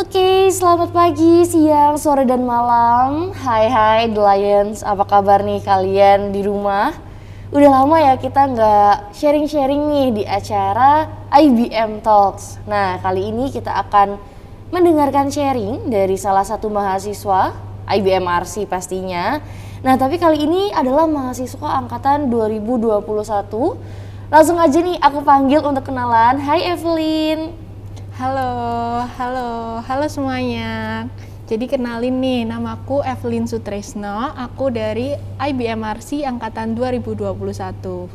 Oke, selamat pagi, siang, sore, dan malam. Hai hai The Lions, apa kabar nih kalian di rumah? Udah lama ya kita nggak sharing-sharing nih di acara IBM Talks. Nah, kali ini kita akan mendengarkan sharing dari salah satu mahasiswa, IBM RC pastinya. Nah, tapi kali ini adalah mahasiswa angkatan 2021. Langsung aja nih aku panggil untuk kenalan. Hai Evelyn. Halo, halo, halo semuanya. Jadi kenalin nih, namaku Evelyn Sutresno, aku dari IBM RC Angkatan 2021.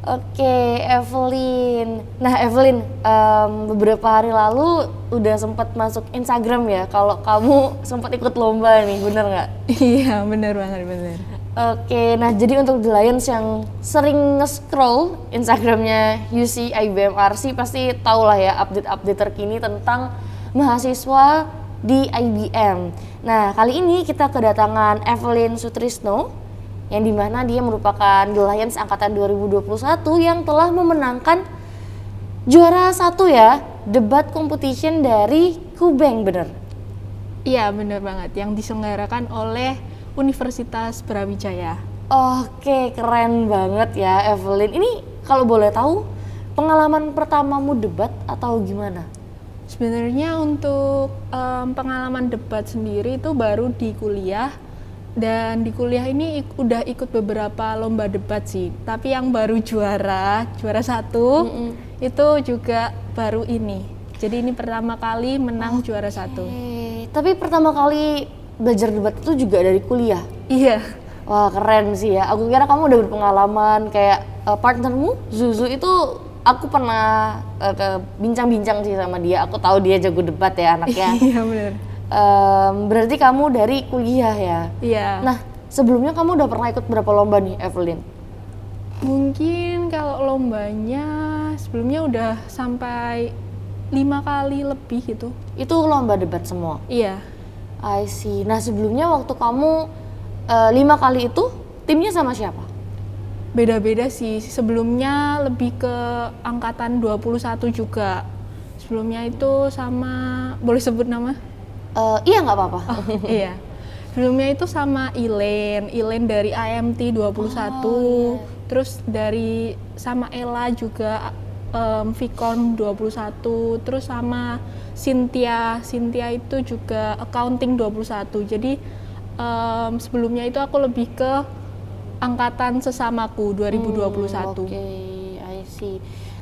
Oke, Evelyn. Nah, Evelyn, um, beberapa hari lalu udah sempat masuk Instagram ya. Kalau kamu sempat ikut lomba nih, bener nggak? Iya, bener banget, bener. Oke, nah jadi untuk The Lions yang sering nge-scroll Instagramnya UC IBM RC pasti tau lah ya update-update terkini tentang mahasiswa di IBM. Nah, kali ini kita kedatangan Evelyn Sutrisno yang di mana dia merupakan The Lions angkatan 2021 yang telah memenangkan juara satu ya debat competition dari Kubeng bener? Iya, bener banget. Yang diselenggarakan oleh Universitas Brawijaya. Oke, keren banget ya Evelyn. Ini kalau boleh tahu pengalaman pertamamu debat atau gimana? Sebenarnya untuk um, pengalaman debat sendiri itu baru di kuliah dan di kuliah ini ik udah ikut beberapa lomba debat sih. Tapi yang baru juara, juara satu mm -mm. itu juga baru ini. Jadi ini pertama kali menang okay. juara satu. Tapi pertama kali belajar debat itu juga dari kuliah? Iya. Wah keren sih ya. Aku kira kamu udah berpengalaman kayak uh, partnermu Zuzu itu aku pernah uh, ke bincang-bincang sih sama dia. Aku tahu dia jago debat ya anaknya. iya benar. Um, berarti kamu dari kuliah ya? Iya. Nah sebelumnya kamu udah pernah ikut berapa lomba nih Evelyn? Mungkin kalau lombanya sebelumnya udah sampai lima kali lebih gitu. Itu lomba debat semua? Iya. I see. Nah sebelumnya waktu kamu uh, lima kali itu timnya sama siapa? Beda-beda sih. Sebelumnya lebih ke angkatan 21 juga. Sebelumnya itu sama boleh sebut nama? Uh, iya nggak apa-apa. Oh, iya. Sebelumnya itu sama Ilen, Ilen dari IMT 21. Oh, yeah. Terus dari sama Ella juga um, Vicon 21, terus sama Cynthia, Cynthia itu juga accounting 21. Jadi um, sebelumnya itu aku lebih ke angkatan sesamaku 2021. Hmm, Oke, okay, I see.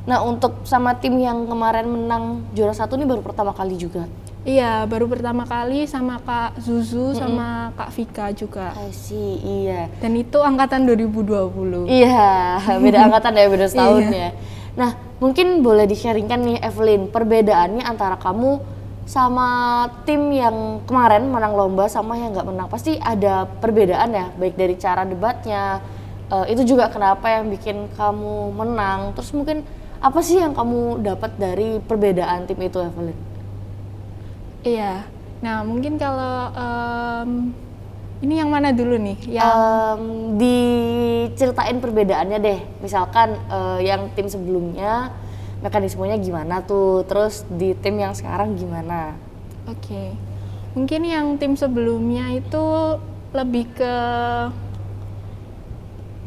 Nah untuk sama tim yang kemarin menang juara satu ini baru pertama kali juga? Iya, baru pertama kali sama Kak Zuzu mm -hmm. sama Kak Vika juga. I see, iya. Dan itu angkatan 2020. Iya, beda angkatan ya, beda setahun iya. ya. Nah, mungkin boleh di-sharingkan nih Evelyn, perbedaannya antara kamu sama tim yang kemarin menang lomba sama yang nggak menang. Pasti ada perbedaan ya, baik dari cara debatnya, uh, itu juga kenapa yang bikin kamu menang. Terus mungkin apa sih yang kamu dapat dari perbedaan tim itu Evelyn? Iya, nah mungkin kalau um, ini yang mana dulu nih? Yang um, diceritain perbedaannya deh. Misalkan uh, yang tim sebelumnya mekanismenya gimana tuh, terus di tim yang sekarang gimana? Oke. Okay. Mungkin yang tim sebelumnya itu lebih ke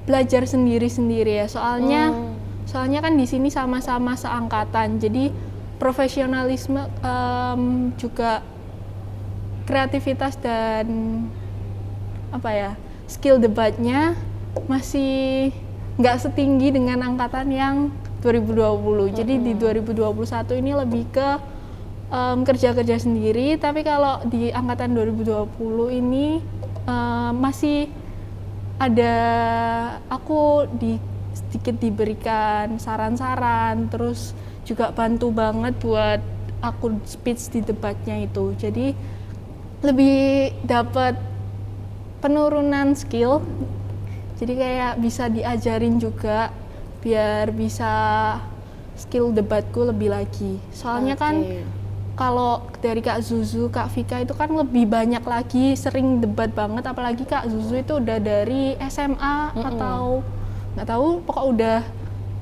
belajar sendiri-sendiri ya. Soalnya hmm. soalnya kan di sini sama-sama seangkatan. Jadi profesionalisme um, juga kreativitas dan apa ya skill debatnya masih nggak setinggi dengan angkatan yang 2020. Hmm. Jadi di 2021 ini lebih ke um, kerja-kerja sendiri, tapi kalau di angkatan 2020 ini um, masih ada aku di sedikit diberikan saran-saran, terus juga bantu banget buat aku speech di debatnya itu. Jadi lebih dapat penurunan skill. Jadi kayak bisa diajarin juga biar bisa skill debatku lebih lagi. Soalnya okay. kan kalau dari Kak Zuzu, Kak Vika itu kan lebih banyak lagi sering debat banget. Apalagi Kak Zuzu itu udah dari SMA mm -mm. atau nggak tahu pokok udah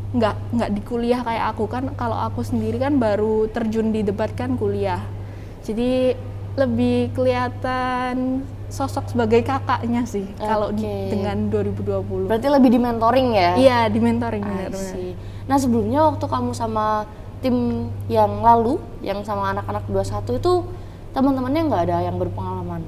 nggak nggak di kuliah kayak aku kan. Kalau aku sendiri kan baru terjun di debat kan kuliah. Jadi lebih kelihatan sosok sebagai kakaknya sih kalau di- Oke. dengan 2020. Berarti lebih di mentoring ya? Iya, di mentoring. Nah sebelumnya waktu kamu sama tim yang lalu, yang sama anak-anak 21 itu teman-temannya nggak ada yang berpengalaman?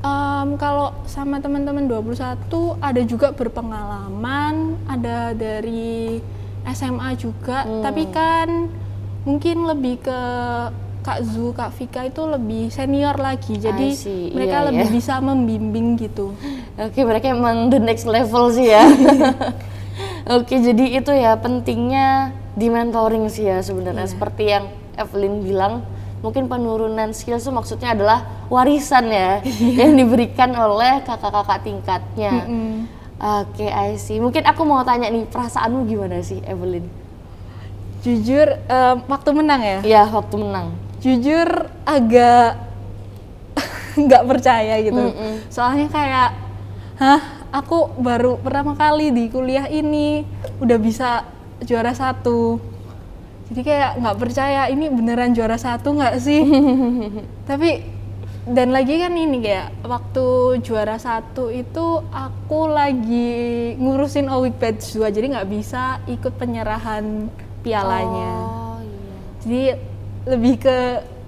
Em, kalau sama teman-teman 21 ada juga berpengalaman, ada dari SMA juga, Hmm. tapi kan mungkin lebih ke Kak Zu, Kak Vika itu lebih senior lagi, jadi see, mereka iya, lebih iya. bisa membimbing gitu. Oke, mereka emang the next level sih ya. Oke, jadi itu ya pentingnya di mentoring sih ya sebenarnya. Iya. Seperti yang Evelyn bilang, mungkin penurunan skill itu maksudnya adalah warisan ya yang diberikan oleh kakak-kakak tingkatnya. Mm-mm. Oke, I see. Mungkin aku mau tanya nih, perasaanmu gimana sih, Evelyn? Jujur, em, waktu menang ya, Iya, waktu menang. Jujur agak nggak percaya gitu. Mm-mm. Soalnya kayak, hah, aku baru pertama kali di kuliah ini udah bisa juara satu. Jadi kayak nggak percaya ini beneran juara satu nggak sih? Tapi dan lagi kan ini kayak waktu juara satu itu aku lagi ngurusin Owik Batch 2 jadi nggak bisa ikut penyerahan pialanya. Oh, iya. Jadi lebih ke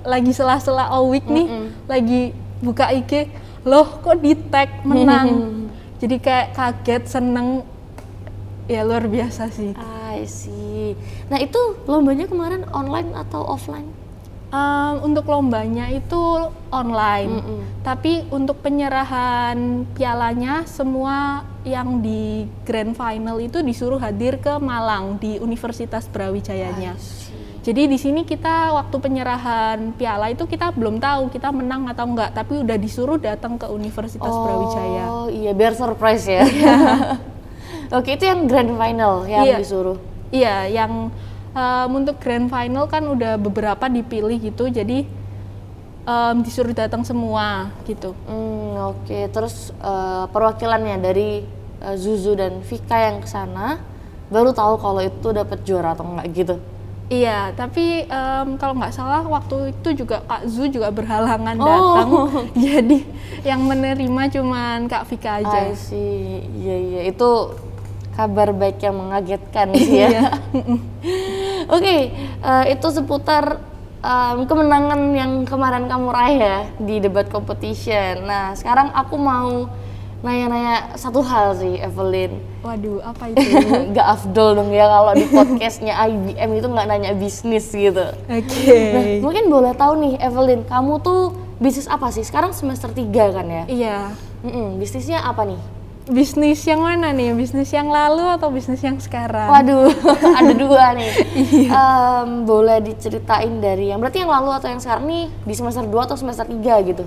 lagi sela-sela Owik nih, Mm-mm. lagi buka IG, loh kok di tag menang. Jadi kayak kaget, seneng, ya luar biasa sih. I see. Nah, itu lombanya kemarin online atau offline? Em, untuk lombanya itu online, Mm-mm. tapi untuk penyerahan pialanya semua yang di grand final itu disuruh hadir ke Malang di Universitas Brawijayanya. See. Jadi di sini kita waktu penyerahan piala itu kita belum tahu kita menang atau enggak, tapi udah disuruh datang ke Universitas Brawijaya. Oh iya, biar surprise ya. Oke, itu yang grand final yang Iya. disuruh. Iya, yang em, untuk grand final kan udah beberapa dipilih gitu, jadi em, disuruh datang semua gitu. Hmm, oke. Terus eh, perwakilannya dari eh, Zuzu dan Vika yang ke sana baru tahu kalau itu dapat juara atau enggak gitu. Iya, tapi em, kalau nggak salah waktu itu juga Kak Zu juga berhalangan Oh. datang, jadi yang menerima cuman Kak Vika aja. I see. Iya, iya. Itu kabar baik yang mengagetkan sih ya. Iya. Oke, eh, itu seputar em, kemenangan yang kemarin kamu raih ya di debat competition. Nah, sekarang aku mau nanya-nanya satu hal sih, Evelyn. Waduh, apa itu? Gak afdol dong ya kalau di podcastnya IBM itu nggak nanya bisnis gitu. Oke. Nah, mungkin boleh tahu nih, Evelyn, kamu tuh bisnis apa sih? Sekarang semester 3 kan ya? Iya. Mm-mm, bisnisnya apa nih? Bisnis yang mana nih? Bisnis yang lalu atau bisnis yang sekarang? Waduh, ada dua nih. Em, boleh diceritain dari yang berarti yang lalu atau yang sekarang nih di semester 2 atau semester 3 gitu?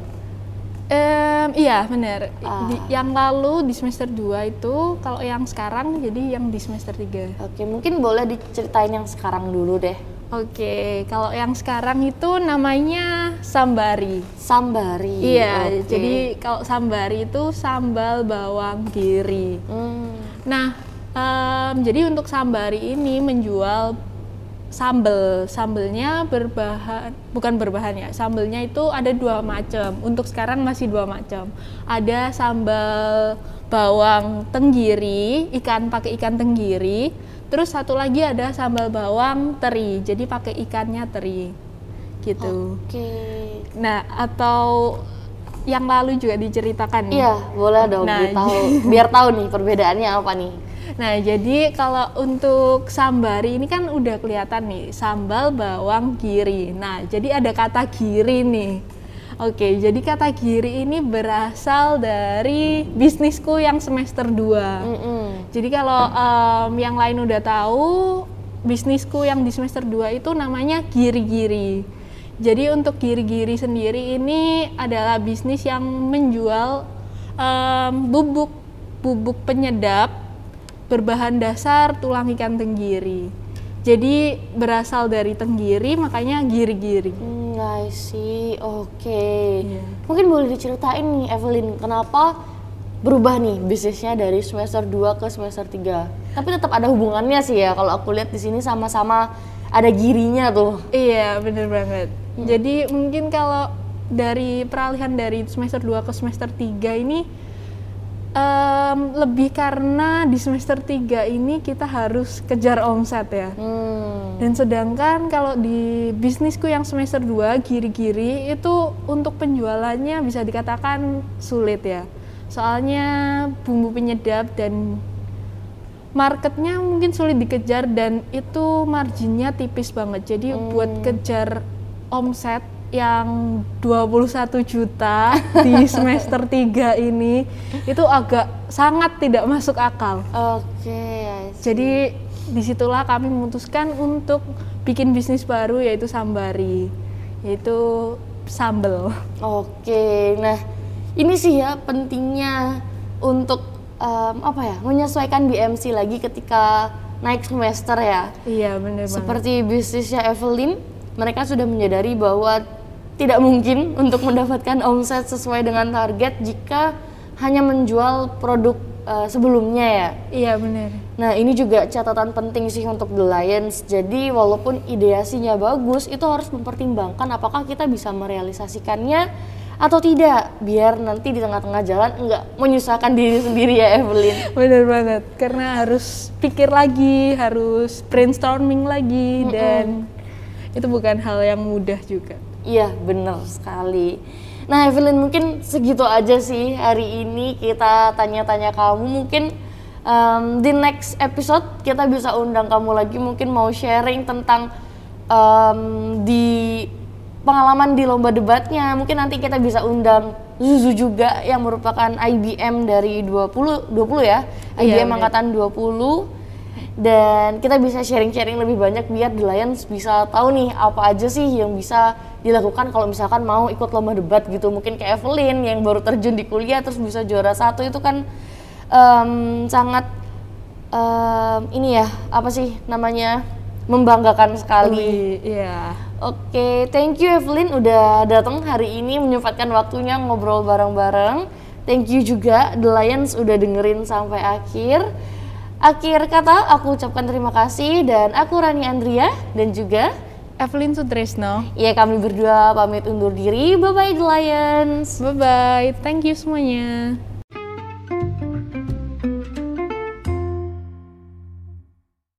Em, iya benar. Ah. Di- Yang lalu di semester 2 itu, kalau yang sekarang jadi yang di semester 3. Oke, mungkin boleh diceritain yang sekarang dulu deh. Oke, kalau yang sekarang itu namanya sambari. Sambari. Iya, oke. jadi kalau sambari itu sambal bawang giri. Hmm, Nah, em, jadi untuk sambari ini menjual sambel. Sambelnya berbahan, bukan berbahan ya. Sambelnya itu ada dua macam. Untuk sekarang masih dua macam. Ada sambal bawang tenggiri, ikan pakai ikan tenggiri. Terus satu lagi ada sambal bawang teri. Jadi pakai ikannya teri. Gitu. Oke. Nah, atau yang lalu juga diceritakan nih. Iya, boleh dong Nah, tahu. Biar tahu nih perbedaannya apa nih. Nah, jadi kalau untuk sambari ini kan udah kelihatan nih, sambal bawang giri. Nah, jadi ada kata giri nih. Oke, jadi kata giri ini berasal dari bisnisku yang semester 2. Mm-mm. Jadi kalau em, yang lain udah tahu, bisnisku yang di semester 2 itu namanya giri-giri. Jadi untuk giri-giri sendiri ini adalah bisnis yang menjual em, bubuk bubuk penyedap berbahan dasar tulang ikan tenggiri. Jadi berasal dari tenggiri makanya giri-giri. Hmm, I see. Oke. Iya. Mungkin boleh diceritain nih Evelyn, kenapa berubah nih bisnisnya dari semester 2 ke semester 3? Tapi tetap ada hubungannya sih ya kalau aku lihat di sini sama-sama ada girinya tuh. Iya, bener banget. Jadi mungkin kalau dari peralihan dari semester 2 ke semester 3 ini em, lebih karena di semester 3 ini kita harus kejar omset ya. Hmm. Dan sedangkan kalau di bisnisku yang semester 2 giri-giri itu untuk penjualannya bisa dikatakan sulit ya. Soalnya bumbu penyedap dan marketnya mungkin sulit dikejar dan itu marginnya tipis banget. Jadi buat kejar omset yang 21 juta di semester 3 ini itu agak sangat tidak masuk akal. Oke. See. Jadi di situlah kami memutuskan untuk bikin bisnis baru yaitu Sambari, yaitu sambel. Oke, nah ini sih ya pentingnya untuk em, apa ya menyesuaikan BMC lagi ketika naik semester ya. Iya banget. Seperti bisnisnya Evelyn, mereka sudah menyadari bahwa tidak mungkin untuk mendapatkan omset sesuai dengan target jika hanya menjual produk eh, sebelumnya ya. Iya bener. Nah ini juga catatan penting sih untuk The Lions. Jadi walaupun ideasinya bagus, itu harus mempertimbangkan apakah kita bisa merealisasikannya atau tidak. Biar nanti di tengah-tengah jalan nggak menyusahkan diri sendiri ya Evelyn. Bener banget. Karena harus pikir lagi, harus brainstorming lagi dan itu bukan hal yang mudah juga. Iya bener sekali. Nah Evelyn mungkin segitu aja sih hari ini kita tanya-tanya kamu. Mungkin em, di next episode kita bisa undang kamu lagi mungkin mau sharing tentang em, di pengalaman di lomba debatnya. Mungkin nanti kita bisa undang Zuzu juga yang merupakan IBM dari 20 20 ya. Iya, IBM bener. angkatan 20 dan kita bisa sharing-sharing lebih banyak biar The Lions bisa tahu nih apa aja sih yang bisa dilakukan kalau misalkan mau ikut lomba debat gitu mungkin kayak Evelyn yang baru terjun di kuliah terus bisa juara satu itu kan em, sangat em, ini ya apa sih namanya membanggakan sekali. Iya. Oke, thank you Evelyn udah datang hari ini menyempatkan waktunya ngobrol bareng-bareng. Thank you juga The Lions udah dengerin sampai akhir. Akhir kata aku ucapkan terima kasih dan aku Rani Andria dan juga Evelyn Sutresno. ya kami berdua pamit undur diri. Bye bye The Lions. Bye bye. Thank you semuanya.